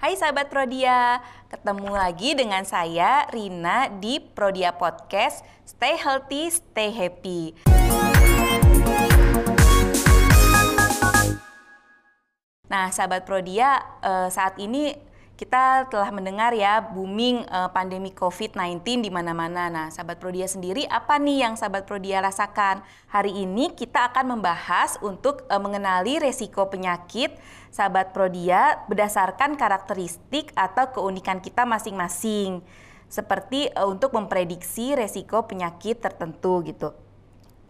Hai sahabat Prodia, ketemu lagi dengan saya Rina di Prodia Podcast Stay Healthy, Stay Happy. Nah, sahabat Prodia, eh, saat ini kita telah mendengar ya booming uh, pandemi COVID-19 di mana-mana. Nah, sahabat Prodia sendiri apa nih yang sahabat Prodia rasakan? Hari ini kita akan membahas untuk uh, mengenali resiko penyakit sahabat Prodia berdasarkan karakteristik atau keunikan kita masing-masing. Seperti uh, untuk memprediksi resiko penyakit tertentu gitu.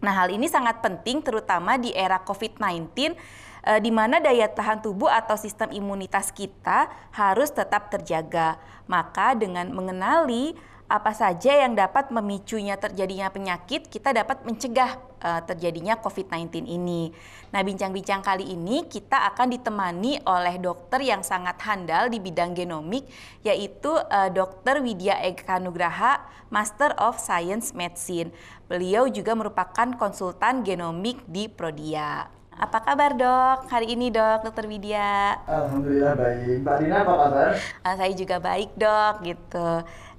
Nah, hal ini sangat penting terutama di era COVID-19 e, di mana daya tahan tubuh atau sistem imunitas kita harus tetap terjaga. Maka dengan mengenali apa saja yang dapat memicunya terjadinya penyakit, kita dapat mencegah uh, terjadinya COVID-19 ini. Nah, bincang-bincang kali ini kita akan ditemani oleh dokter yang sangat handal di bidang genomik, yaitu uh, Dr. Widya Eka Nugraha, Master of Science Medicine. Beliau juga merupakan konsultan genomik di Prodia. Apa kabar dok hari ini dok, dokter Widya? Alhamdulillah baik. Mbak Dina apa kabar? Uh, saya juga baik dok gitu.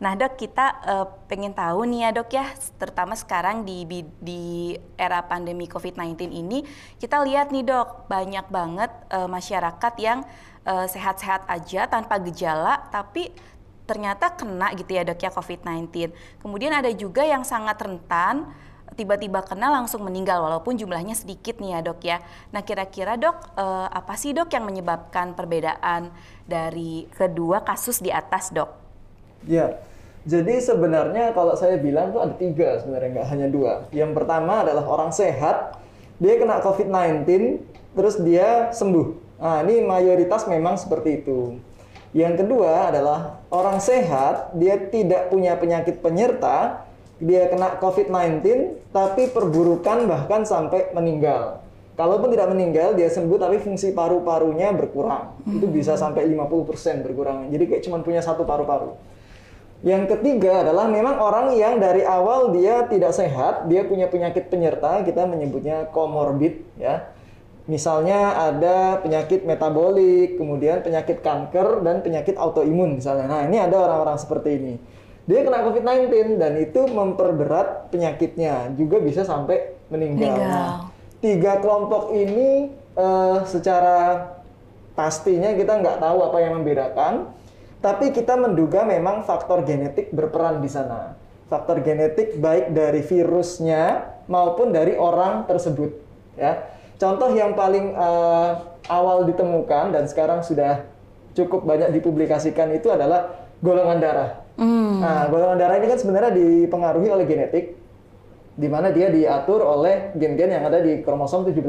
Nah dok kita uh, pengen tahu nih ya dok ya, terutama sekarang di di era pandemi COVID-19 ini, kita lihat nih dok banyak banget uh, masyarakat yang sehat-sehat uh, aja tanpa gejala, tapi ternyata kena gitu ya dok ya COVID-19. Kemudian ada juga yang sangat rentan tiba-tiba kena langsung meninggal walaupun jumlahnya sedikit nih ya dok ya. Nah kira-kira dok eh, apa sih dok yang menyebabkan perbedaan dari kedua kasus di atas dok? Ya, jadi sebenarnya kalau saya bilang tuh ada tiga sebenarnya nggak hanya dua. Yang pertama adalah orang sehat, dia kena COVID-19, terus dia sembuh. Nah ini mayoritas memang seperti itu. Yang kedua adalah orang sehat, dia tidak punya penyakit penyerta, dia kena COVID-19 tapi perburukan bahkan sampai meninggal. Kalaupun tidak meninggal, dia sembuh tapi fungsi paru-parunya berkurang. Hmm. Itu bisa sampai 50% berkurang. Jadi kayak cuma punya satu paru-paru. Yang ketiga adalah memang orang yang dari awal dia tidak sehat, dia punya penyakit penyerta, kita menyebutnya komorbid ya. Misalnya ada penyakit metabolik, kemudian penyakit kanker dan penyakit autoimun misalnya. Nah, ini ada orang-orang seperti ini dia kena COVID-19 dan itu memperberat penyakitnya juga bisa sampai meninggal. meninggal. Nah, tiga kelompok ini uh, secara pastinya kita nggak tahu apa yang membedakan, tapi kita menduga memang faktor genetik berperan di sana. Faktor genetik baik dari virusnya maupun dari orang tersebut. Ya, contoh yang paling uh, awal ditemukan dan sekarang sudah cukup banyak dipublikasikan itu adalah golongan darah. Hmm. Nah, golongan darah ini kan sebenarnya dipengaruhi oleh genetik, di mana dia diatur oleh gen-gen yang ada di kromosom 17.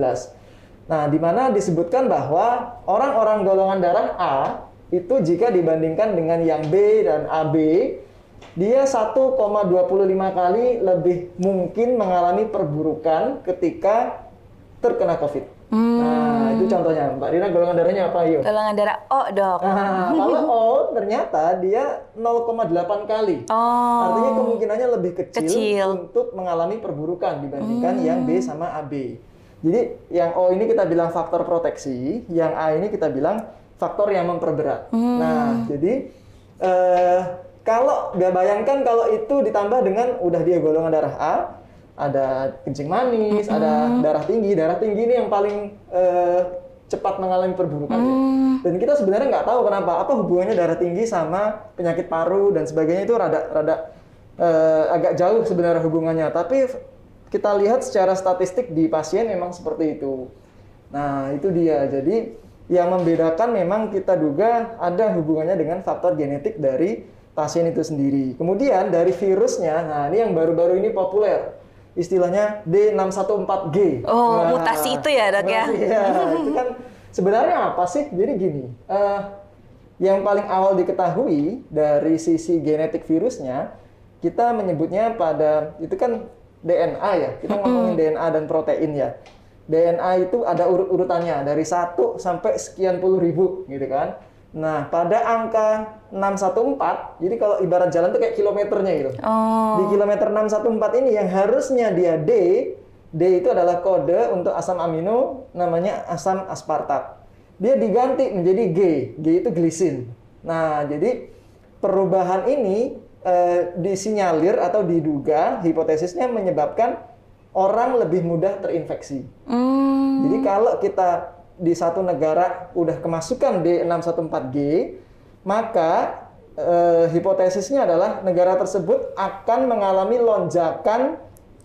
Nah, di mana disebutkan bahwa orang-orang golongan darah A itu jika dibandingkan dengan yang B dan AB, dia 1,25 kali lebih mungkin mengalami perburukan ketika terkena COVID. Hmm. Nah, itu contohnya. Mbak Rina golongan darahnya apa yuk? Golongan darah O, Dok. Nah, kalau O ternyata dia 0,8 kali. Oh. Artinya kemungkinannya lebih kecil, kecil. untuk mengalami perburukan dibandingkan hmm. yang B sama AB. Jadi yang O ini kita bilang faktor proteksi, yang A ini kita bilang faktor yang memperberat. Hmm. Nah, jadi eh, kalau nggak bayangkan kalau itu ditambah dengan udah dia golongan darah A, ada kencing manis, mm -hmm. ada darah tinggi. Darah tinggi ini yang paling uh, cepat mengalami perburukan. Mm. Ya. Dan kita sebenarnya nggak tahu kenapa. Apa hubungannya darah tinggi sama penyakit paru dan sebagainya itu rada rada uh, agak jauh sebenarnya hubungannya. Tapi kita lihat secara statistik di pasien memang seperti itu. Nah itu dia. Jadi yang membedakan memang kita duga ada hubungannya dengan faktor genetik dari pasien itu sendiri. Kemudian dari virusnya, nah ini yang baru-baru ini populer istilahnya D614G. Oh, nah, mutasi itu ya, Dok ya? Iya, itu kan sebenarnya apa sih? Jadi gini, uh, yang paling awal diketahui dari sisi genetik virusnya, kita menyebutnya pada itu kan DNA ya. Kita ngomongin DNA dan protein ya. DNA itu ada urut-urutannya dari 1 sampai sekian puluh ribu gitu kan. Nah, pada angka 614, jadi kalau ibarat jalan tuh kayak kilometernya gitu. Oh. Di kilometer 614 ini yang harusnya dia D, D itu adalah kode untuk asam amino namanya asam aspartat. Dia diganti menjadi G, G itu glisin. Nah, jadi perubahan ini eh, disinyalir atau diduga hipotesisnya menyebabkan orang lebih mudah terinfeksi. Hmm. Jadi kalau kita di satu negara udah kemasukan D614G, maka eh, hipotesisnya adalah negara tersebut akan mengalami lonjakan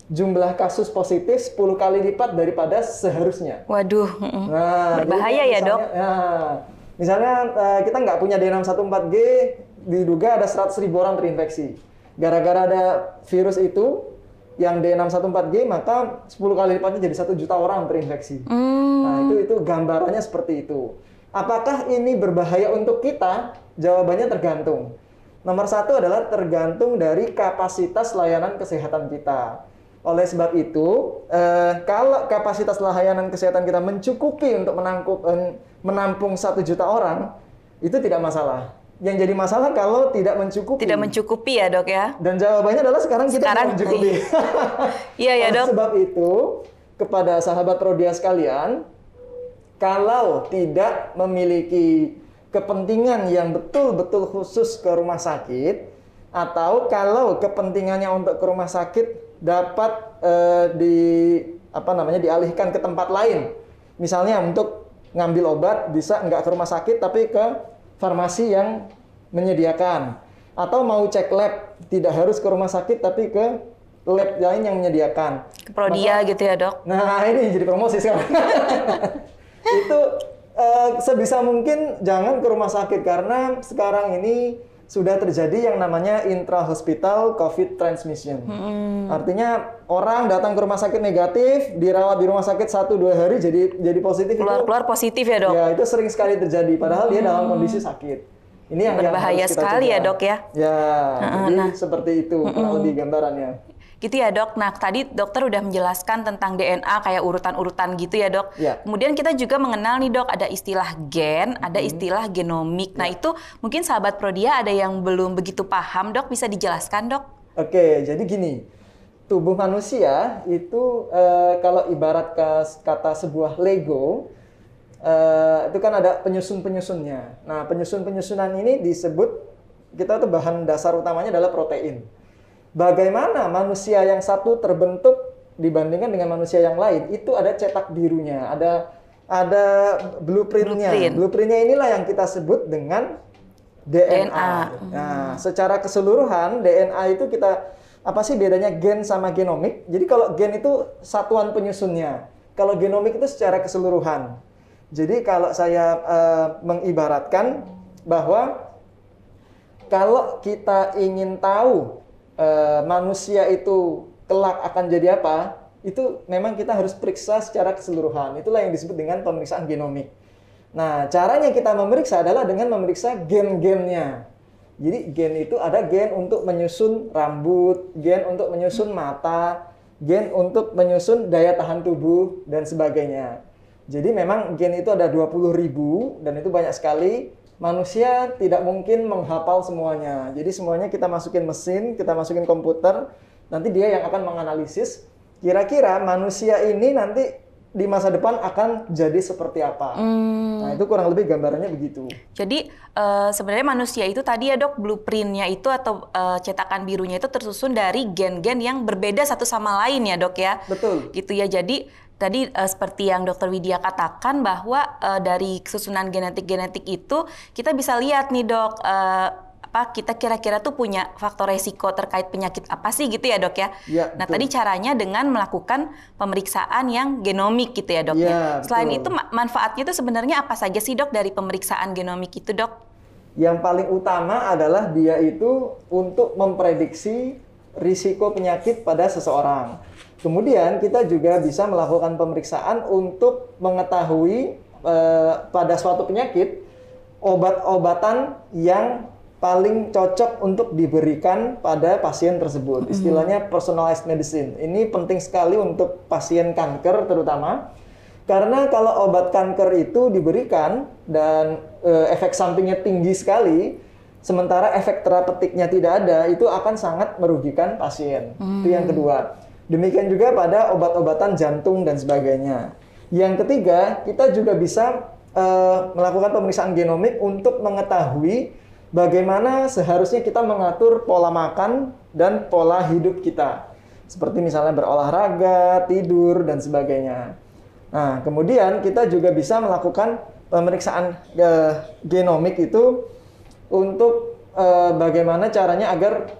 jumlah kasus positif 10 kali lipat daripada seharusnya. Waduh. Nah, Berbahaya ya, misalnya- Dok? Ya, misalnya eh, kita nggak punya D614G, diduga ada 100 ribu orang terinfeksi. Gara-gara ada virus itu, yang D614G, maka 10 kali lipatnya jadi 1 juta orang terinfeksi. Hmm. Nah, itu itu gambarannya seperti itu. Apakah ini berbahaya untuk kita? Jawabannya tergantung. Nomor satu adalah tergantung dari kapasitas layanan kesehatan kita. Oleh sebab itu, eh, kalau kapasitas layanan kesehatan kita mencukupi untuk menangkup, eh, menampung satu juta orang, itu tidak masalah. Yang jadi masalah kalau tidak mencukupi. Tidak mencukupi ya dok ya? Dan jawabannya adalah sekarang kita Sekarang, tidak mencukupi. Iya ya dok. sebab itu, kepada sahabat Prodia sekalian, kalau tidak memiliki kepentingan yang betul-betul khusus ke rumah sakit, atau kalau kepentingannya untuk ke rumah sakit dapat eh, di apa namanya dialihkan ke tempat lain, misalnya untuk ngambil obat bisa nggak ke rumah sakit tapi ke farmasi yang menyediakan, atau mau cek lab tidak harus ke rumah sakit tapi ke lab lain yang menyediakan. Ke Prodia gitu ya dok? Nah, ini jadi promosi sekarang. itu eh, sebisa mungkin jangan ke rumah sakit karena sekarang ini sudah terjadi yang namanya intrahospital COVID transmission. Artinya orang datang ke rumah sakit negatif, dirawat di rumah sakit satu dua hari jadi jadi positif itu. Keluar-keluar positif ya dok? Ya itu sering sekali terjadi. Padahal dia dalam kondisi sakit. Ini yang yang Berbahaya kita sekali ya. Dok, ya? Ya, jadi seperti itu kurang lebih gambarannya. Gitu ya dok. Nah tadi dokter udah menjelaskan tentang DNA kayak urutan-urutan gitu ya dok. Ya. Kemudian kita juga mengenal nih dok ada istilah gen, ada istilah genomik. Nah itu mungkin sahabat Prodia ada yang belum begitu paham dok bisa dijelaskan dok? Oke, jadi gini, tubuh manusia itu eh, kalau ibarat ke- kata sebuah Lego, eh, itu kan ada penyusun-penyusunnya. Nah, penyusun-penyusunan ini disebut kita tuh bahan dasar utamanya adalah protein. Bagaimana manusia yang satu terbentuk dibandingkan dengan manusia yang lain? Itu ada cetak birunya, ada ada blueprintnya. Blueprint. Blueprintnya inilah yang kita sebut dengan DNA. DNA. Nah, secara keseluruhan DNA itu kita apa sih bedanya gen sama genomik? Jadi kalau gen itu satuan penyusunnya. Kalau genomik itu secara keseluruhan. Jadi kalau saya eh, mengibaratkan bahwa kalau kita ingin tahu eh, manusia itu kelak akan jadi apa, itu memang kita harus periksa secara keseluruhan. Itulah yang disebut dengan pemeriksaan genomik. Nah, caranya kita memeriksa adalah dengan memeriksa gen-gennya. Jadi gen itu ada gen untuk menyusun rambut, gen untuk menyusun mata, gen untuk menyusun daya tahan tubuh dan sebagainya. Jadi memang gen itu ada 20 ribu dan itu banyak sekali. Manusia tidak mungkin menghafal semuanya. Jadi semuanya kita masukin mesin, kita masukin komputer, nanti dia yang akan menganalisis kira-kira manusia ini nanti di masa depan akan jadi seperti apa. Nah, itu kurang lebih gambarannya begitu. Jadi eh, sebenarnya manusia itu tadi ya dok blueprintnya itu atau eh, cetakan birunya itu tersusun dari gen-gen yang berbeda satu sama lain ya dok ya. Betul. Gitu ya. Jadi tadi eh, seperti yang dokter Widya katakan bahwa eh, dari susunan genetik-genetik itu kita bisa lihat nih dok eh, apa kita kira-kira tuh punya faktor resiko terkait penyakit apa sih gitu ya dok ya. Ya, nah betul. tadi caranya dengan melakukan pemeriksaan yang genomik gitu ya dok Ya, ya. Selain betul. itu ma- manfaatnya itu sebenarnya apa saja sih dok dari pemeriksaan genomik itu dok? Yang paling utama adalah dia itu untuk memprediksi risiko penyakit pada seseorang. Kemudian kita juga bisa melakukan pemeriksaan untuk mengetahui eh, pada suatu penyakit obat-obatan yang paling cocok untuk diberikan pada pasien tersebut. Istilahnya personalized medicine. Ini penting sekali untuk pasien kanker terutama. Karena kalau obat kanker itu diberikan dan eh, efek sampingnya tinggi sekali, sementara efek terapeutiknya tidak ada, itu akan sangat merugikan pasien. Itu yang kedua. Demikian juga pada obat-obatan jantung dan sebagainya. Yang ketiga, kita juga bisa eh, melakukan pemeriksaan genomik untuk mengetahui bagaimana seharusnya kita mengatur pola makan dan pola hidup kita. Seperti misalnya berolahraga, tidur, dan sebagainya. Nah, kemudian kita juga bisa melakukan pemeriksaan uh, genomik itu untuk uh, bagaimana caranya agar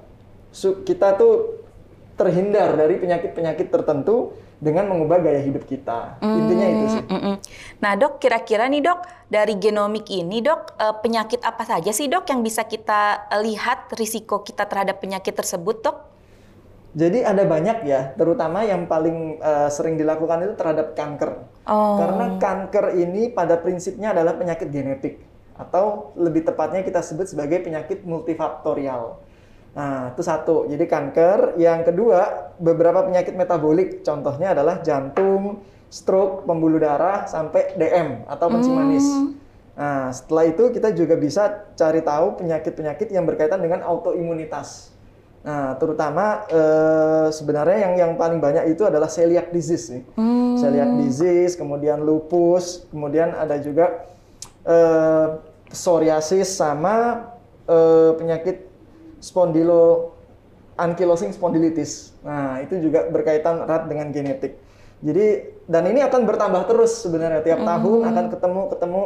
kita tuh terhindar dari penyakit-penyakit tertentu dengan mengubah gaya hidup kita. Mm, Intinya itu sih. Mm, mm. Nah dok, kira-kira nih dok, dari genomik ini dok, eh, penyakit apa saja sih dok yang bisa kita eh, lihat risiko kita terhadap penyakit tersebut dok? Jadi ada banyak ya, terutama yang paling uh, sering dilakukan itu terhadap kanker. Oh. Karena kanker ini pada prinsipnya adalah penyakit genetik atau lebih tepatnya kita sebut sebagai penyakit multifaktorial. Nah, itu satu. Jadi kanker. Yang kedua, beberapa penyakit metabolik. Contohnya adalah jantung, stroke, pembuluh darah, sampai DM atau kencing hmm. manis. Nah, setelah itu kita juga bisa cari tahu penyakit-penyakit yang berkaitan dengan autoimunitas. Nah, terutama eh, sebenarnya yang yang paling banyak itu adalah celiac disease nih. Hmm. Celiac disease, kemudian lupus, kemudian ada juga eh, psoriasis sama eh, penyakit spondilo ankylosing spondylitis. Nah, itu juga berkaitan erat dengan genetik. Jadi dan ini akan bertambah terus sebenarnya tiap mm. tahun akan ketemu ketemu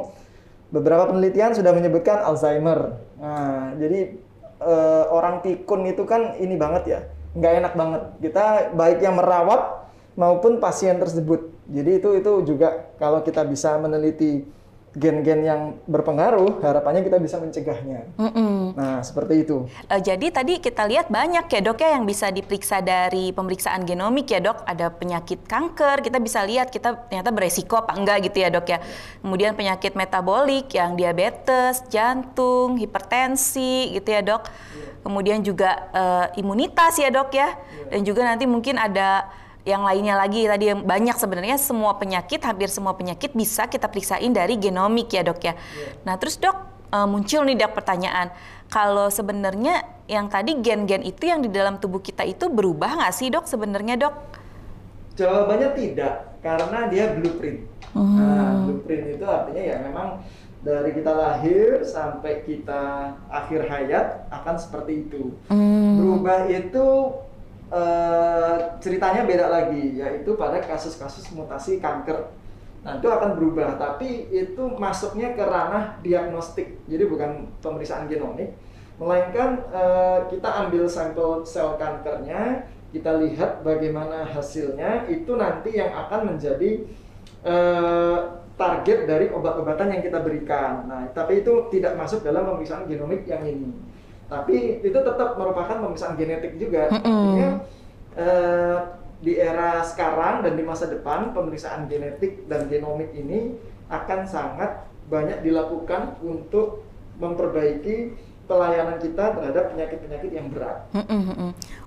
beberapa penelitian sudah menyebutkan Alzheimer. Nah, jadi uh, orang pikun itu kan ini banget ya, nggak enak banget. Kita baik yang merawat maupun pasien tersebut. Jadi itu itu juga kalau kita bisa meneliti gen-gen yang berpengaruh, harapannya kita bisa mencegahnya. Mm -mm. Nah, seperti itu. Uh, jadi tadi kita lihat banyak ya dok ya yang bisa diperiksa dari pemeriksaan genomik ya dok. Ada penyakit kanker, kita bisa lihat kita ternyata beresiko apa enggak gitu ya dok ya. Kemudian penyakit metabolik yang diabetes, jantung, hipertensi gitu ya dok. Kemudian juga uh, imunitas ya dok ya. Dan juga nanti mungkin ada yang lainnya lagi tadi yang banyak sebenarnya semua penyakit hampir semua penyakit bisa kita periksain dari genomik ya dok ya. Yeah. Nah terus dok uh, muncul nih dok pertanyaan kalau sebenarnya yang tadi gen-gen itu yang di dalam tubuh kita itu berubah nggak sih dok sebenarnya dok? Jawabannya tidak karena dia blueprint. Hmm. Nah blueprint itu artinya ya memang dari kita lahir sampai kita akhir hayat akan seperti itu. Hmm. Berubah itu uh, ceritanya beda lagi, yaitu pada kasus-kasus mutasi kanker. Nah, itu akan berubah, tapi itu masuknya ke ranah diagnostik, jadi bukan pemeriksaan genomik, melainkan uh, kita ambil sampel sel kankernya, kita lihat bagaimana hasilnya, itu nanti yang akan menjadi uh, target dari obat-obatan yang kita berikan. Nah, tapi itu tidak masuk dalam pemeriksaan genomik yang ini tapi itu tetap merupakan pemeriksaan genetik juga. Mm -hmm. Artinya uh, di era sekarang dan di masa depan pemeriksaan genetik dan genomik ini akan sangat banyak dilakukan untuk memperbaiki pelayanan kita terhadap penyakit-penyakit yang berat.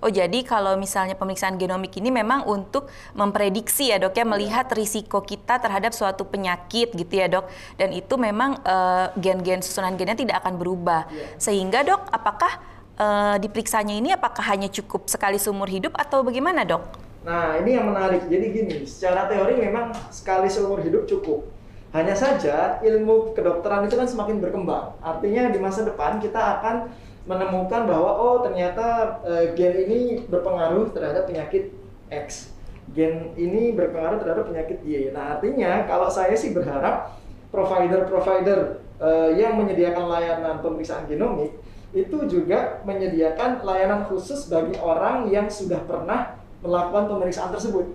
Oh jadi kalau misalnya pemeriksaan genomik ini memang untuk memprediksi ya dok ya melihat risiko kita terhadap suatu penyakit gitu ya dok dan itu memang uh, gen-gen susunan gennya tidak akan berubah yeah. sehingga dok apakah uh, diperiksanya ini apakah hanya cukup sekali seumur hidup atau bagaimana dok? Nah ini yang menarik jadi gini secara teori memang sekali seumur hidup cukup hanya saja ilmu kedokteran itu kan semakin berkembang. Artinya di masa depan kita akan menemukan bahwa oh ternyata e, gen ini berpengaruh terhadap penyakit X. Gen ini berpengaruh terhadap penyakit Y. Nah, artinya kalau saya sih berharap provider-provider e, yang menyediakan layanan pemeriksaan genomik itu juga menyediakan layanan khusus bagi orang yang sudah pernah melakukan pemeriksaan tersebut.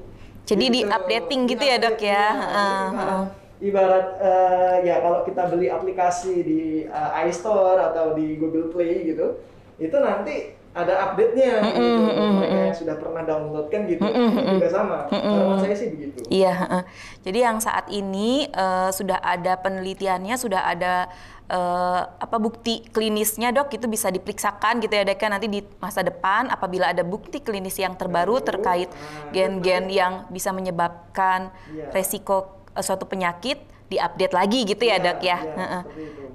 Jadi di updating gitu ya, Dok ya. Uh, uh ibarat uh, ya kalau kita beli aplikasi di uh, iStore atau di Google Play gitu, itu nanti ada update-nya mm -hmm. gitu. Mereka yang sudah pernah download kan gitu. Mm -hmm. juga sama. Mm -hmm. saya sih begitu. Iya, uh. Jadi yang saat ini uh, sudah ada penelitiannya, sudah ada uh, apa bukti klinisnya dok itu bisa diperiksakan gitu ya dek nanti di masa depan apabila ada bukti klinis yang terbaru terkait ah, gen-gen yang bisa menyebabkan yeah. resiko suatu penyakit diupdate lagi gitu ya, ya dok ya. ya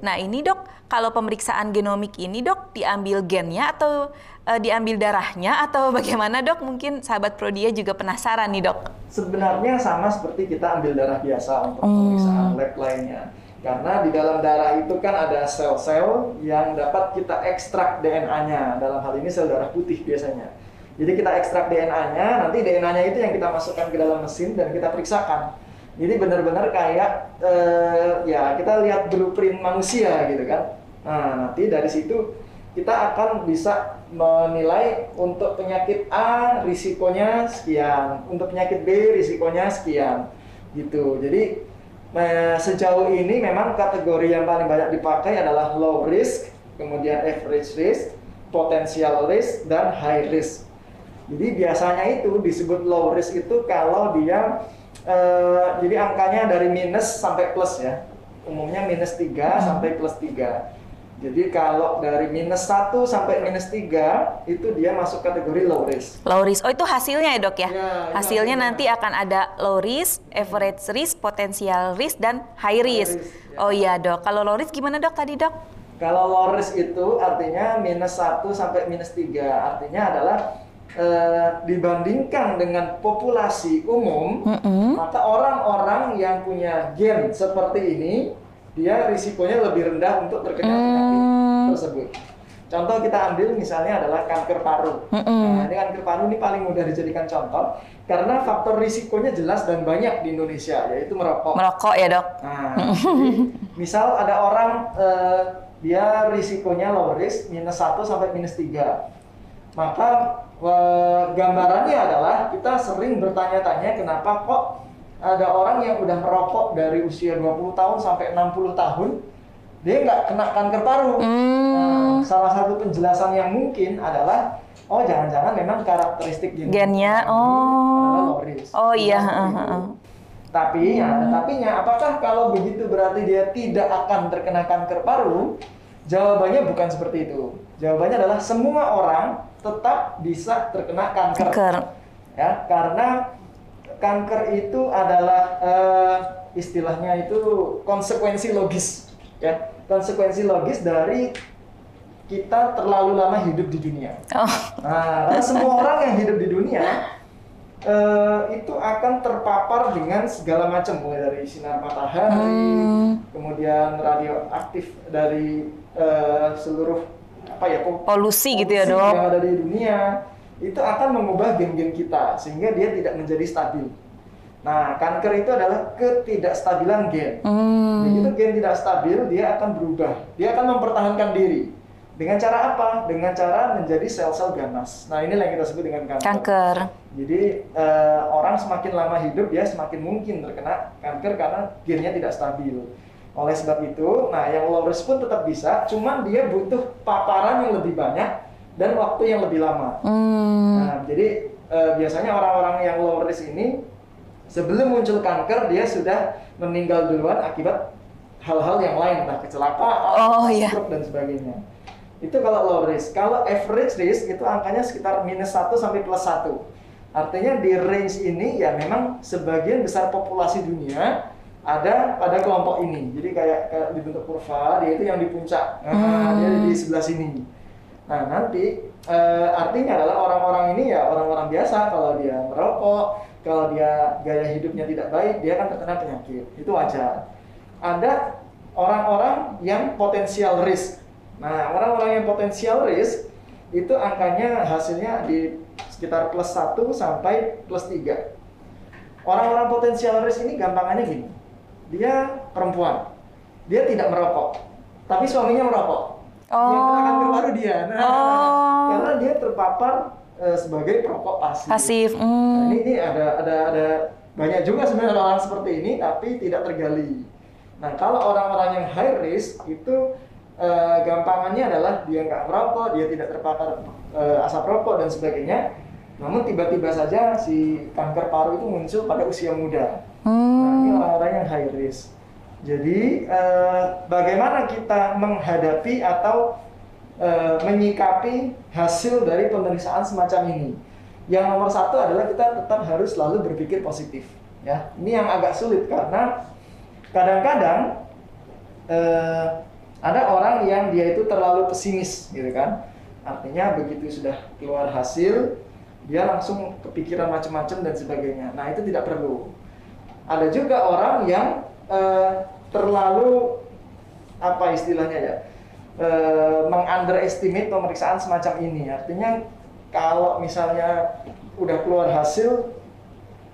nah ini dok, kalau pemeriksaan genomik ini dok diambil gennya atau uh, diambil darahnya atau bagaimana dok? Mungkin sahabat Prodia juga penasaran nih dok. Sebenarnya sama seperti kita ambil darah biasa untuk hmm. pemeriksaan lab lainnya. Karena di dalam darah itu kan ada sel-sel yang dapat kita ekstrak DNA-nya. Dalam hal ini sel darah putih biasanya. Jadi kita ekstrak DNA-nya, nanti DNA-nya itu yang kita masukkan ke dalam mesin dan kita periksakan. Jadi benar-benar kayak eh, ya kita lihat blueprint manusia gitu kan. Nah, nanti dari situ kita akan bisa menilai untuk penyakit A risikonya sekian, untuk penyakit B risikonya sekian. Gitu. Jadi Nah, sejauh ini memang kategori yang paling banyak dipakai adalah low risk, kemudian average risk, potential risk, dan high risk. Jadi biasanya itu disebut low risk itu kalau dia eh, jadi angkanya dari minus sampai plus ya. Umumnya minus 3 sampai plus 3. Jadi kalau dari minus 1 sampai minus 3 itu dia masuk kategori low risk. Low risk. Oh itu hasilnya ya dok ya? Ya, itu hasilnya hasilnya. nanti akan ada low risk, average risk, potential risk, dan high risk. risk, ya. Oh iya dok. Kalau low risk gimana dok tadi dok? Kalau low risk itu artinya minus 1 sampai minus 3. Artinya adalah eh, dibandingkan dengan populasi umum, Mm-mm. maka orang-orang yang punya gen seperti ini, dia risikonya lebih rendah untuk terkena penyakit Hmm. tersebut. Contoh kita ambil misalnya adalah kanker paru. Mm-mm. Nah, ini kanker paru ini paling mudah dijadikan contoh karena faktor risikonya jelas dan banyak di Indonesia yaitu merokok. Merokok ya dok? Nah, jadi, misal ada orang eh, dia risikonya low risk minus 1 sampai minus 3. Maka gambarannya adalah kita sering bertanya-tanya kenapa kok ada orang yang udah merokok dari usia 20 tahun sampai 60 tahun dia nggak kena kanker paru. Nah, salah satu penjelasan yang mungkin adalah oh jangan-jangan memang karakteristik gen- Gennya, oh. Oh, iya, itu. heeh. Tapi ya, tetapinya apakah kalau begitu berarti dia tidak akan terkena kanker paru? Jawabannya bukan seperti itu. Jawabannya adalah semua orang tetap bisa terkena kanker. Kanker. Ya, karena kanker itu adalah eh, istilahnya itu konsekuensi logis, ya. Konsekuensi logis dari kita terlalu lama hidup di dunia. Oh. Nah, karena semua orang yang hidup di dunia eh, itu akan terpapar dengan segala macam mulai dari sinar matahari, Hmm. kemudian radioaktif dari eh, seluruh apa ya po- Polusi gitu ya polusi dok? yang ada di dunia itu akan mengubah gen-gen kita sehingga dia tidak menjadi stabil. Nah, kanker itu adalah ketidakstabilan gen. Hmm. Begitu gen tidak stabil, dia akan berubah. Dia akan mempertahankan diri. Dengan cara apa? Dengan cara menjadi sel-sel ganas. Nah, inilah yang kita sebut dengan kanker. Kanker. Jadi eh, orang semakin lama hidup dia semakin mungkin terkena kanker karena gennya tidak stabil. Oleh sebab itu, nah yang low risk pun tetap bisa, cuman dia butuh paparan yang lebih banyak dan waktu yang lebih lama. Hmm. Nah, jadi eh, biasanya orang-orang yang low risk ini sebelum muncul kanker dia sudah meninggal duluan akibat hal-hal yang lain, entah kecelakaan, Oh, iya. stroke dan sebagainya. Itu kalau low risk. Kalau average risk itu angkanya sekitar minus 1 sampai plus 1. Artinya di range ini ya memang sebagian besar populasi dunia ada pada kelompok ini. Jadi kayak, kayak dibentuk kurva, dia itu yang di puncak. Nah, dia di sebelah sini. Nah, nanti eh, artinya adalah orang-orang ini ya orang-orang biasa kalau dia merokok, kalau dia gaya hidupnya tidak baik, dia akan terkena penyakit. Itu wajar. Ada orang-orang yang potensial risk. Nah, orang-orang yang potensial risk itu angkanya hasilnya di sekitar plus 1 sampai plus 3. Orang-orang potensial risk ini gampangannya gini. Dia perempuan. Dia tidak merokok. Tapi suaminya merokok. Yang kena kanker paru dia. Nah, Oh. karena dia terpapar eh, sebagai perokok pasif. Pasif. Nah, Hmm. ini, ini ada ada ada banyak juga sebenarnya orang seperti ini tapi tidak tergali. Nah, kalau orang-orang yang high risk itu eh, gampangannya adalah dia nggak merokok, dia tidak terpapar eh, asap rokok dan sebagainya. Namun tiba-tiba saja si kanker paru itu muncul pada usia muda. Nah, ini Hmm. orang-orang yang high risk. Jadi eh, bagaimana kita menghadapi atau eh, menyikapi hasil dari pemeriksaan semacam ini? Yang nomor satu adalah kita tetap harus selalu berpikir positif. Ya, ini yang agak sulit karena kadang-kadang eh, ada orang yang dia itu terlalu pesimis, gitu kan? Artinya begitu sudah keluar hasil, dia langsung kepikiran macam-macam dan sebagainya. Nah itu tidak perlu. Ada juga orang yang eh, terlalu apa istilahnya ya uh, mengunderestimate pemeriksaan semacam ini. Artinya kalau misalnya udah keluar hasil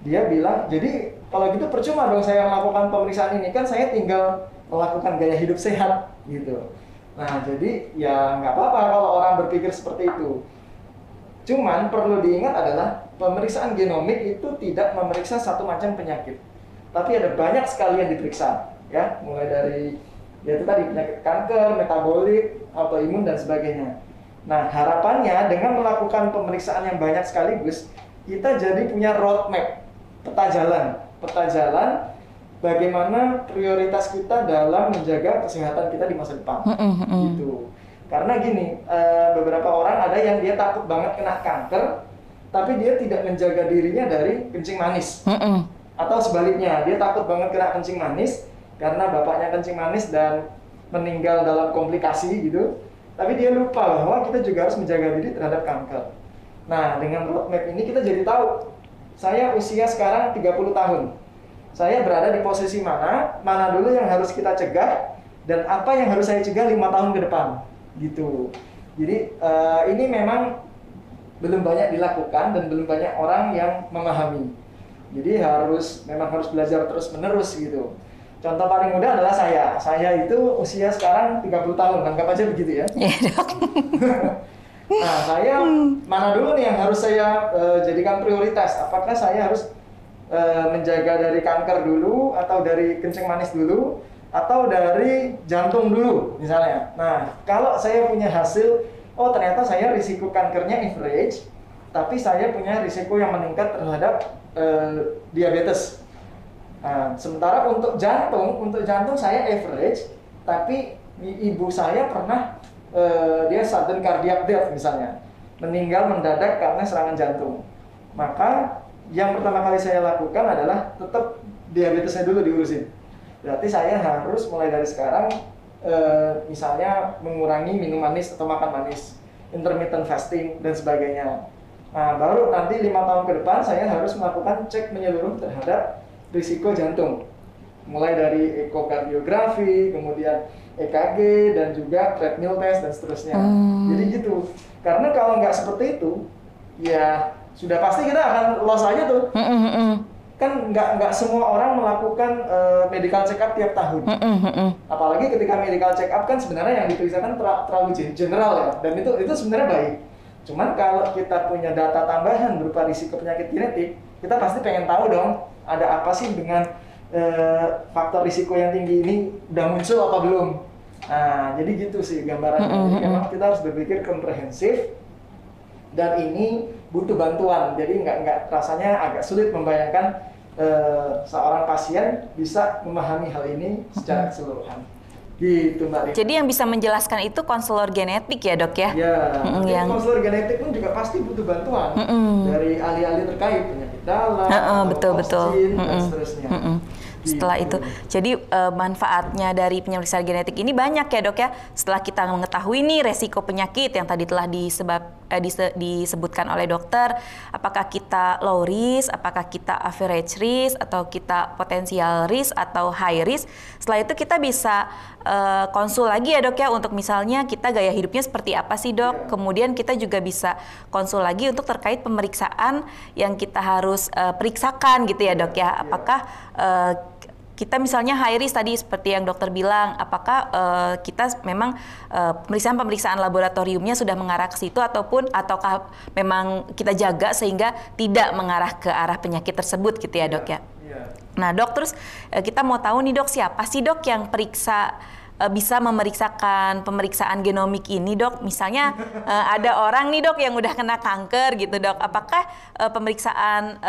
dia bilang jadi kalau gitu percuma dong saya melakukan pemeriksaan ini. Kan saya tinggal melakukan gaya hidup sehat gitu. Nah jadi ya nggak apa-apa kalau orang berpikir seperti itu. Cuman perlu diingat adalah pemeriksaan genomik itu tidak memeriksa satu macam penyakit tapi ada banyak sekali yang diperiksa ya mulai dari ya itu tadi penyakit kanker, metabolik, autoimun dan sebagainya. Nah, harapannya dengan melakukan pemeriksaan yang banyak sekaligus, kita jadi punya roadmap, peta jalan, peta jalan bagaimana prioritas kita dalam menjaga kesehatan kita di masa depan. Gitu. Karena gini, eh, beberapa orang ada yang dia takut banget kena kanker, tapi dia tidak menjaga dirinya dari kencing manis. Atau sebaliknya, dia takut banget kena kencing manis karena bapaknya kencing manis dan meninggal dalam komplikasi gitu tapi dia lupa bahwa kita juga harus menjaga diri terhadap kanker. Nah, dengan roadmap ini kita jadi tahu, saya usia sekarang 30 tahun. Saya berada di posisi mana, mana dulu yang harus kita cegah, dan apa yang harus saya cegah lima tahun ke depan. Gitu. Jadi, uh, ini memang belum banyak dilakukan dan belum banyak orang yang memahami. Jadi harus memang harus belajar terus menerus gitu. Contoh paling mudah adalah saya. Saya itu usia sekarang 30 tahun, anggap aja begitu ya. Iya, Dok. nah, saya mana dulu nih yang harus saya uh, jadikan prioritas? Apakah saya harus uh, menjaga dari kanker dulu atau dari kencing manis dulu atau dari jantung dulu misalnya. Nah, kalau saya punya hasil oh ternyata saya risiko kankernya average, tapi saya punya risiko yang meningkat terhadap uh, diabetes Nah, sementara untuk jantung, untuk jantung saya average, tapi ibu saya pernah uh, dia sudden cardiac death misalnya, meninggal mendadak karena serangan jantung. Maka yang pertama kali saya lakukan adalah tetap diabetesnya dulu diurusin. Berarti saya harus mulai dari sekarang uh, misalnya mengurangi minum manis atau makan manis, intermittent fasting dan sebagainya. Nah, baru nanti lima tahun ke depan saya harus melakukan cek menyeluruh terhadap risiko jantung. Mulai dari ekokardiografi kemudian EKG dan juga treadmill test dan seterusnya. Hmm. jadi gitu. Karena kalau nggak seperti itu ya sudah pasti kita akan loss aja tuh. Hmm, hmm, hmm. kan nggak nggak semua orang melakukan uh, medical check up tiap tahun. Hmm, hmm, apalagi ketika medical check up kan sebenarnya yang diperiksakan ter terlalu general ya. Dan itu itu sebenarnya baik cuman kalau kita punya data tambahan berupa risiko penyakit genetik kita pasti pengen tahu dong ada apa sih dengan uh, faktor risiko yang tinggi ini udah muncul apa belum? Nah jadi gitu sih gambarannya. Mm -hmm. memang kita harus berpikir komprehensif dan ini butuh bantuan. Jadi nggak nggak rasanya agak sulit membayangkan uh, seorang pasien bisa memahami hal ini secara keseluruhan Gitu Mbak. Jadi yang bisa menjelaskan itu konselor genetik ya dok ya? Ya, mm yang konselor genetik pun juga pasti butuh bantuan mm -mm. dari ahli-ahli terkait penyakit dalam, uh -uh, betul betul, mm -mm. dan seterusnya. Mm -mm setelah itu. Jadi uh, manfaatnya dari pemeriksaan genetik ini banyak ya dok ya. Setelah kita mengetahui nih resiko penyakit yang tadi telah disebab dise, disebutkan oleh dokter, apakah kita low risk, apakah kita average risk, atau kita potensial risk atau high risk. Setelah itu kita bisa uh, konsul lagi ya dok ya untuk misalnya kita gaya hidupnya seperti apa sih dok. Yeah. Kemudian kita juga bisa konsul lagi untuk terkait pemeriksaan yang kita harus uh, periksakan gitu ya dok ya. Iya. Apakah uh, kita misalnya high risk tadi seperti yang dokter bilang, apakah uh, kita memang uh, pemeriksaan-pemeriksaan laboratoriumnya sudah mengarah ke situ ataupun ataukah memang kita jaga sehingga tidak mengarah ke arah penyakit tersebut gitu ya dok ya? Yeah. Nah dok terus uh, kita mau tahu nih dok siapa sih dok yang periksa bisa memeriksakan pemeriksaan genomik ini dok. Misalnya uh, ada orang nih dok yang udah kena kanker gitu dok. Apakah uh, pemeriksaan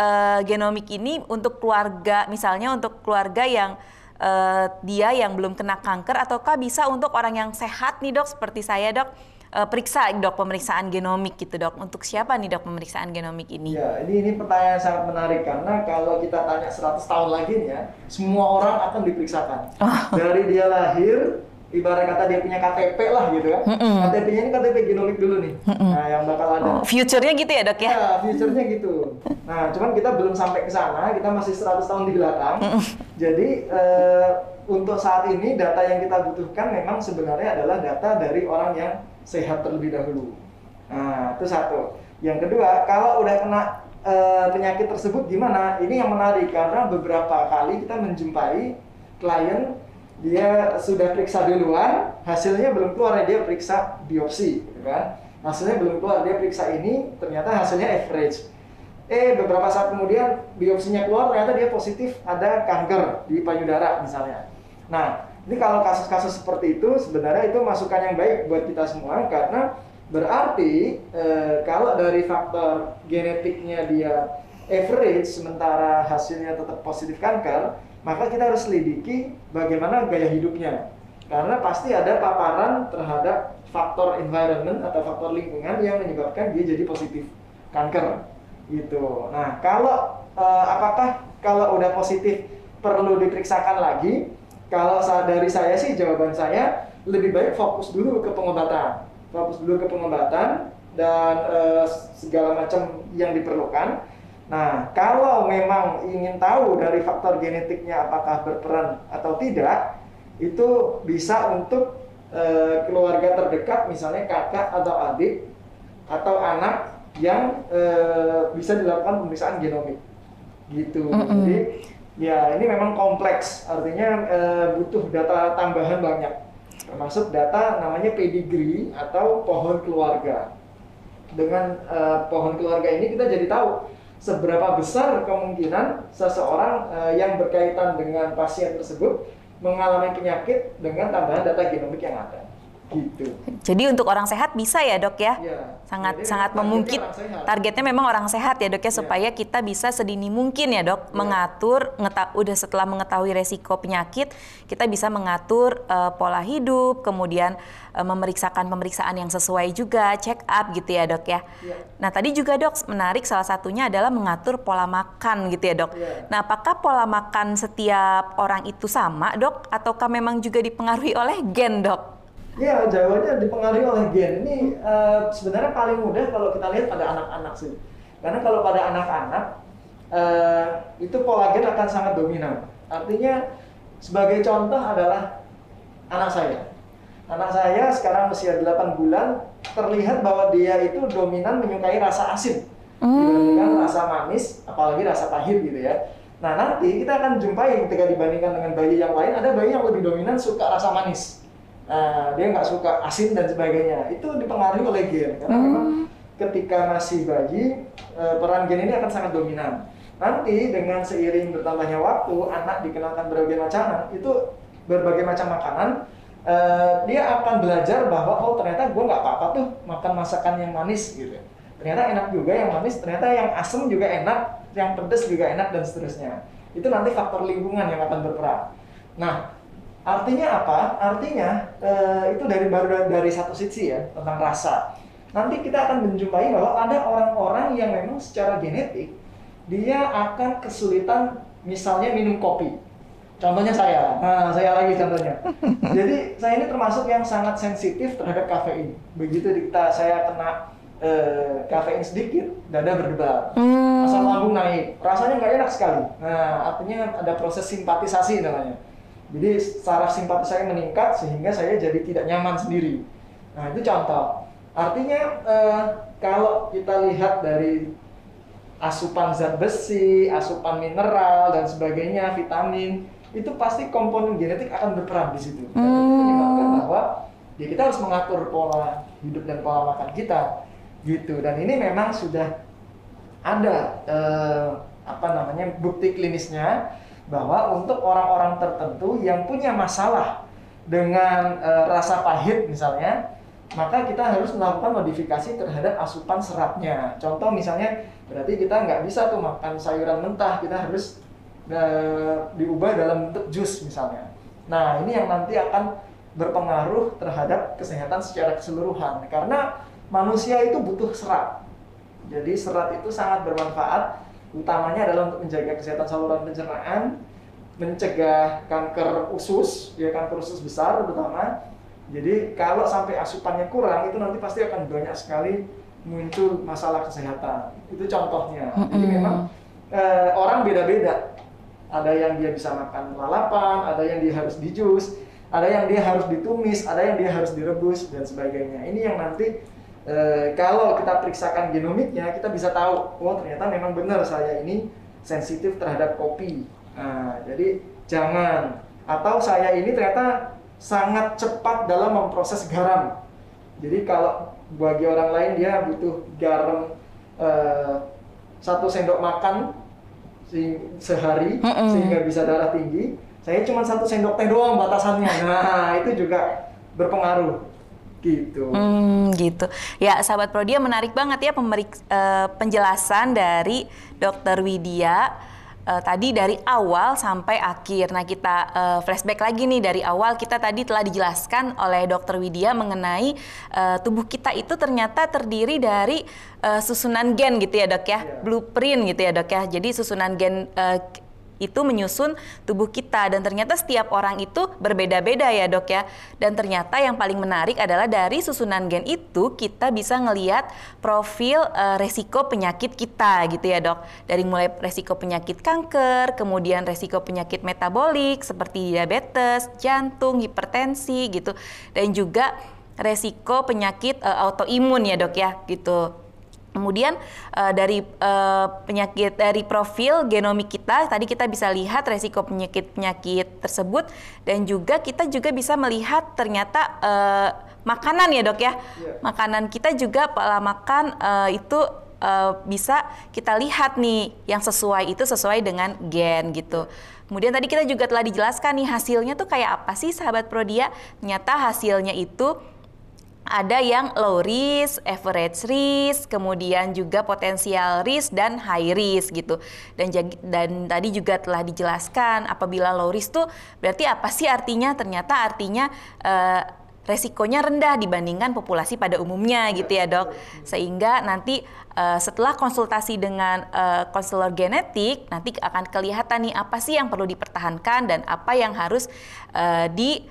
genomik ini untuk keluarga misalnya untuk keluarga yang dia yang belum kena kanker ataukah bisa untuk orang yang sehat nih dok? Seperti saya dok uh, periksa dok pemeriksaan genomik gitu dok. Untuk siapa nih dok pemeriksaan genomik ini? Ya, ini ini pertanyaan sangat menarik karena kalau kita tanya 100 tahun lagi nih ya, semua orang akan diperiksakan. Oh. Dari dia lahir ibarat kata dia punya KTP lah gitu kan. Mm -mm. KTP-nya ini KTP genomik dulu nih. Mm -mm. Nah, yang bakal ada. Oh, future-nya gitu ya, Dok ya? Ya, future-nya gitu. Nah, cuman kita belum sampai ke sana, kita masih 100 tahun di belakang. Mm -mm. Jadi eh, untuk saat ini data yang kita butuhkan memang sebenarnya adalah data dari orang yang sehat terlebih dahulu. Nah, itu satu. Yang kedua, kalau udah kena e, penyakit tersebut gimana? Ini yang menarik karena beberapa kali kita menjumpai klien dia sudah periksa duluan, hasilnya belum keluar dia periksa biopsi, gitu kan? Hasilnya belum keluar dia periksa ini, ternyata hasilnya average eh beberapa saat kemudian biopsinya keluar ternyata dia positif ada kanker di payudara misalnya. Nah, ini kalau kasus-kasus seperti itu sebenarnya itu masukan yang baik buat kita semua karena berarti eh, kalau dari faktor genetiknya dia average sementara hasilnya tetap positif kanker, maka kita harus selidiki bagaimana gaya hidupnya. Karena pasti ada paparan terhadap faktor environment atau faktor lingkungan yang menyebabkan dia jadi positif kanker gitu. Nah, kalau uh, apakah kalau udah positif perlu diperiksakan lagi? Kalau dari saya sih jawaban saya lebih baik fokus dulu ke pengobatan, fokus dulu ke pengobatan dan uh, segala macam yang diperlukan. Nah, kalau memang ingin tahu dari faktor genetiknya apakah berperan atau tidak, itu bisa untuk uh, keluarga terdekat, misalnya kakak atau adik atau anak yang e, bisa dilakukan pemeriksaan genomik gitu. Mm -hmm. Jadi ya ini memang kompleks, artinya e, butuh data tambahan banyak, termasuk data namanya pedigree atau pohon keluarga. Dengan e, pohon keluarga ini kita jadi tahu seberapa besar kemungkinan seseorang e, yang berkaitan dengan pasien tersebut mengalami penyakit dengan tambahan data genomik yang ada. Gitu. Jadi untuk orang sehat bisa ya dok ya? ya sangat Jadi sangat memungkin. Targetnya memang orang sehat ya dok ya, ya supaya kita bisa sedini mungkin ya dok ya. mengatur, udah setelah mengetahui resiko penyakit, kita bisa mengatur uh, pola hidup, kemudian uh, memeriksakan pemeriksaan yang sesuai juga, check up gitu ya dok ya. ya. Nah tadi juga dok menarik salah satunya adalah mengatur pola makan gitu ya dok. Ya. Nah apakah pola makan setiap orang itu sama dok, ataukah memang juga dipengaruhi oleh gen dok? Iya, jawabannya dipengaruhi oleh gen. Ini uh, sebenarnya paling mudah kalau kita lihat pada anak-anak sih. Karena kalau pada anak-anak uh, itu pola gen akan sangat dominan. Artinya sebagai contoh adalah anak saya. Anak saya sekarang usia 8 bulan terlihat bahwa dia itu dominan menyukai rasa asin hmm. dibandingkan rasa manis, apalagi rasa pahit gitu ya. Nah nanti kita akan jumpai ketika dibandingkan dengan bayi yang lain, ada bayi yang lebih dominan suka rasa manis uh, dia nggak suka asin dan sebagainya. Itu dipengaruhi oleh gen karena hmm. memang ketika masih bayi uh, peran gen ini akan sangat dominan. Nanti dengan seiring bertambahnya waktu anak dikenalkan berbagai macam itu berbagai macam makanan uh, dia akan belajar bahwa oh ternyata gue nggak apa-apa tuh makan masakan yang manis gitu. Ternyata enak juga yang manis ternyata yang asam juga enak yang pedas juga enak dan seterusnya. Itu nanti faktor lingkungan yang akan berperan. Nah Artinya apa? Artinya uh, itu dari baru dari satu sisi ya tentang rasa. Nanti kita akan menjumpai bahwa ada orang-orang yang memang secara genetik dia akan kesulitan misalnya minum kopi. Contohnya saya. Nah, saya lagi contohnya. Jadi saya ini termasuk yang sangat sensitif terhadap kafein. Begitu kita saya kena uh, kafein sedikit, dada berdebar, hmm. asam lambung naik, rasanya nggak enak sekali. Nah, artinya ada proses simpatisasi namanya jadi saraf simpati saya meningkat sehingga saya jadi tidak nyaman sendiri. Nah itu contoh. Artinya eh, kalau kita lihat dari asupan zat besi, asupan mineral dan sebagainya, vitamin, itu pasti komponen genetik akan berperan di situ. Dan itu hmm. menyebabkan bahwa ya kita harus mengatur pola hidup dan pola makan kita gitu. Dan ini memang sudah ada eh, apa namanya bukti klinisnya bahwa untuk orang-orang tertentu yang punya masalah dengan e, rasa pahit misalnya, maka kita harus melakukan modifikasi terhadap asupan seratnya. Contoh misalnya, berarti kita nggak bisa tuh makan sayuran mentah, kita harus e, diubah dalam bentuk jus misalnya. Nah ini yang nanti akan berpengaruh terhadap kesehatan secara keseluruhan karena manusia itu butuh serat. Jadi serat itu sangat bermanfaat utamanya adalah untuk menjaga kesehatan saluran pencernaan, mencegah kanker usus, ya kanker usus besar terutama. Jadi kalau sampai asupannya kurang itu nanti pasti akan banyak sekali muncul masalah kesehatan. Itu contohnya. Jadi memang eh, orang beda-beda Ada yang dia bisa makan lalapan, ada yang dia harus dijus, ada yang dia harus ditumis, ada yang dia harus direbus dan sebagainya. Ini yang nanti e, kalau kita periksakan genomiknya, kita bisa tahu, oh ternyata memang benar saya ini sensitif terhadap kopi. Nah, jadi jangan atau saya ini ternyata sangat cepat dalam memproses garam. Jadi kalau bagi orang lain dia butuh garam e, satu sendok makan sehari mm -mm. sehingga bisa darah tinggi. Saya cuma satu sendok teh doang batasannya. Nah itu juga berpengaruh gitu. Hmm, gitu. Ya, sahabat Prodia menarik banget ya pemerik, uh, penjelasan dari Dokter Widya uh, tadi dari awal sampai akhir. Nah, kita uh, flashback lagi nih dari awal kita tadi telah dijelaskan oleh Dokter Widya mengenai uh, tubuh kita itu ternyata terdiri dari uh, susunan gen gitu ya, Dok ya. Yeah. Blueprint gitu ya, Dok ya. Jadi susunan gen uh, itu menyusun tubuh kita. Dan ternyata setiap orang itu berbeda-beda ya dok ya. Dan ternyata yang paling menarik adalah dari susunan gen itu kita bisa ngelihat profil uh, resiko penyakit kita gitu ya dok. Dari mulai resiko penyakit kanker kemudian resiko penyakit metabolik seperti diabetes jantung hipertensi gitu. Dan juga resiko penyakit uh, autoimun ya dok ya gitu Kemudian uh, dari uh, penyakit dari profil genomik kita tadi kita bisa lihat resiko penyakit-penyakit tersebut dan juga kita juga bisa melihat ternyata uh, makanan ya dok ya yeah. makanan kita juga pola makan uh, itu uh, bisa kita lihat nih yang sesuai itu sesuai dengan gen gitu. Kemudian tadi kita juga telah dijelaskan nih hasilnya tuh kayak apa sih sahabat Prodia? Ternyata hasilnya itu ada yang low risk, average risk, kemudian juga potensial risk dan high risk gitu. Dan dan tadi juga telah dijelaskan apabila low risk tuh berarti apa sih artinya? Ternyata artinya uh, resikonya rendah dibandingkan populasi pada umumnya gitu ya dok sehingga nanti uh, setelah konsultasi dengan uh, konselor genetik nanti akan kelihatan nih apa sih yang perlu dipertahankan dan apa yang harus uh, di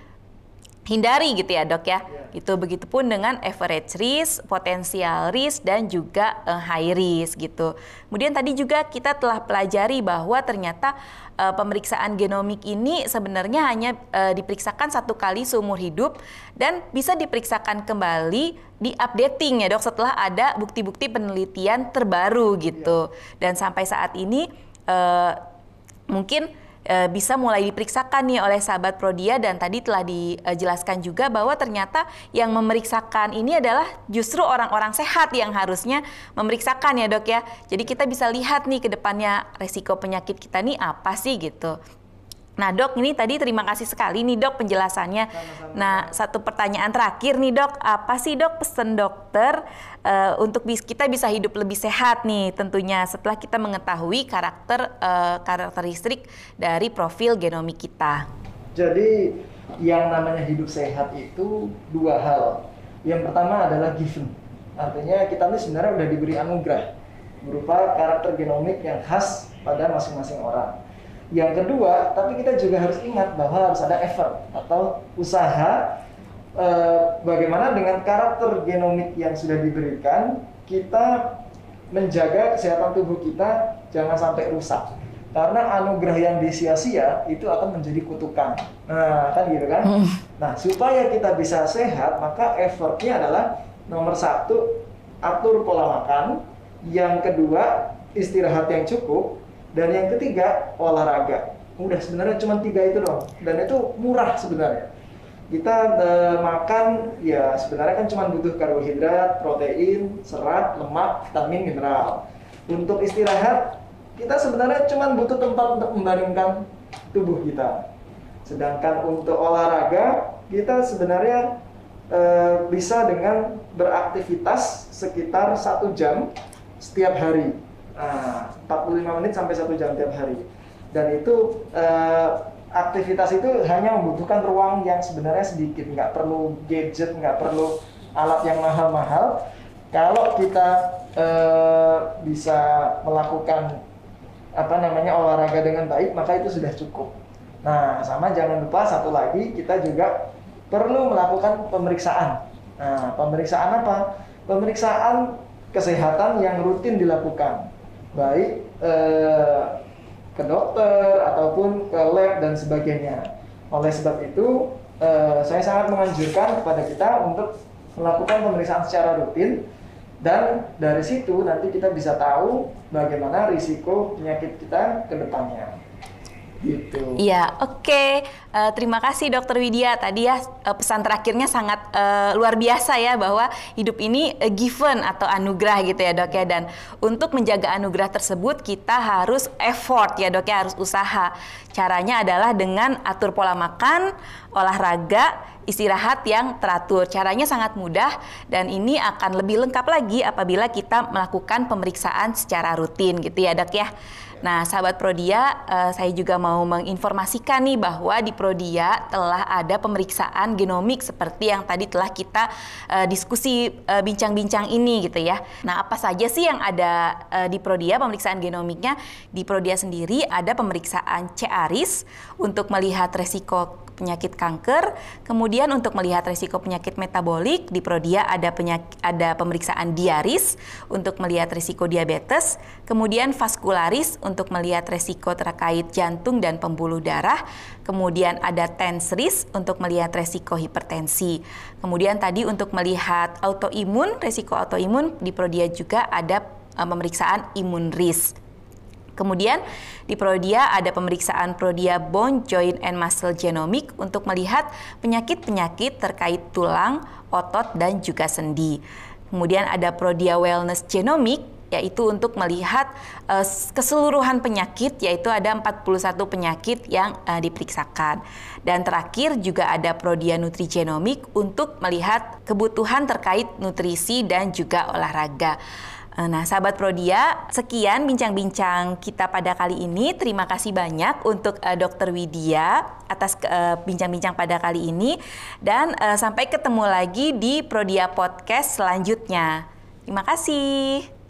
hindari gitu ya dok ya. Yeah. Itu begitupun dengan average risk, potensial risk dan juga uh, high risk gitu. Kemudian tadi juga kita telah pelajari bahwa ternyata uh, pemeriksaan genomik ini sebenarnya hanya uh, diperiksakan satu kali seumur hidup dan bisa diperiksakan kembali di updating ya dok setelah ada bukti-bukti penelitian terbaru gitu. Yeah. Dan sampai saat ini uh, mungkin e, bisa mulai diperiksakan nih oleh sahabat Prodia dan tadi telah dijelaskan juga bahwa ternyata yang memeriksakan ini adalah justru orang-orang sehat yang harusnya memeriksakan ya dok ya. Jadi kita bisa lihat nih ke depannya resiko penyakit kita nih apa sih gitu. Nah dok, ini tadi terima kasih sekali nih dok penjelasannya. Sama-sama. Nah satu pertanyaan terakhir nih dok, apa sih dok pesan dokter uh, untuk kita bisa hidup lebih sehat nih tentunya setelah kita mengetahui karakter uh, karakteristik dari profil genomik kita. Jadi yang namanya hidup sehat itu dua hal. Yang pertama adalah given, artinya kita ini sebenarnya udah diberi anugerah berupa karakter genomik yang khas pada masing-masing orang yang kedua, tapi kita juga harus ingat bahwa harus ada effort atau usaha e, bagaimana dengan karakter genomik yang sudah diberikan kita menjaga kesehatan tubuh kita jangan sampai rusak. Karena anugerah yang disia-sia itu akan menjadi kutukan. Nah, kan gitu kan? Hmm. Nah, supaya kita bisa sehat, maka effortnya adalah nomor satu, atur pola makan. Yang kedua, istirahat yang cukup dan yang ketiga olahraga. Udah sebenarnya cuma tiga itu dong dan itu murah sebenarnya. Kita uh, makan ya sebenarnya kan cuma butuh karbohidrat protein serat lemak vitamin mineral. Untuk istirahat kita sebenarnya cuma butuh tempat untuk membaringkan tubuh kita. Sedangkan untuk olahraga kita sebenarnya uh, bisa dengan beraktivitas sekitar satu jam setiap hari. Nah, 45 menit sampai satu jam tiap hari. Dan itu uh, aktivitas itu hanya membutuhkan ruang yang sebenarnya sedikit, nggak perlu gadget, nggak perlu alat yang mahal-mahal. Kalau kita uh, bisa melakukan apa namanya olahraga dengan baik, maka itu sudah cukup. Nah, sama jangan lupa satu lagi kita juga perlu melakukan pemeriksaan. Nah, pemeriksaan apa? Pemeriksaan kesehatan yang rutin dilakukan baik eh, ke dokter ataupun ke lab dan sebagainya. Oleh sebab itu, eh, saya sangat menganjurkan kepada kita untuk melakukan pemeriksaan secara rutin dan dari situ nanti kita bisa tahu bagaimana risiko penyakit kita ke depannya. Gitu. Iya, oke. Okay. Uh, eh, terima kasih Dokter Widya. Tadi ya uh, pesan terakhirnya sangat uh, luar biasa ya bahwa hidup ini uh, given atau anugerah gitu ya dok ya. Dan untuk menjaga anugerah tersebut kita harus effort ya dok ya harus usaha. Caranya adalah dengan atur pola makan, olahraga, istirahat yang teratur. Caranya sangat mudah dan ini akan lebih lengkap lagi apabila kita melakukan pemeriksaan secara rutin gitu ya dok ya. Nah, sahabat Prodia, uh, saya juga mau menginformasikan nih bahwa di Prodia telah ada pemeriksaan genomik seperti yang tadi telah kita uh, diskusi eh, bincang-bincang uh, ini gitu ya. Nah, apa saja sih yang ada uh, di Prodia pemeriksaan genomiknya? Di Prodia sendiri ada pemeriksaan CARIS untuk melihat resiko penyakit kanker. Kemudian untuk melihat risiko penyakit metabolik di Prodia ada penyakit, ada pemeriksaan diaris untuk melihat risiko diabetes. Kemudian vaskularis untuk melihat risiko terkait jantung dan pembuluh darah. Kemudian ada tensris untuk melihat risiko hipertensi. Kemudian tadi untuk melihat autoimun, risiko autoimun di Prodia juga ada uh, pemeriksaan imun risk. Kemudian di Prodia ada pemeriksaan Prodia Bone, Joint, and Muscle Genomic untuk melihat penyakit-penyakit terkait tulang, otot, dan juga sendi. Kemudian ada Prodia Wellness Genomic yaitu untuk melihat uh, keseluruhan penyakit yaitu ada 41 penyakit yang uh, diperiksakan. Dan terakhir juga ada Prodia Nutrigenomic untuk melihat kebutuhan terkait nutrisi dan juga olahraga. Eh, nah, sahabat Prodia, sekian bincang-bincang kita pada kali ini. Terima kasih banyak untuk uh, Dr. Widya atas eh, bincang-bincang uh, pada kali ini dan uh, sampai ketemu lagi di Prodia Podcast selanjutnya. Terima kasih.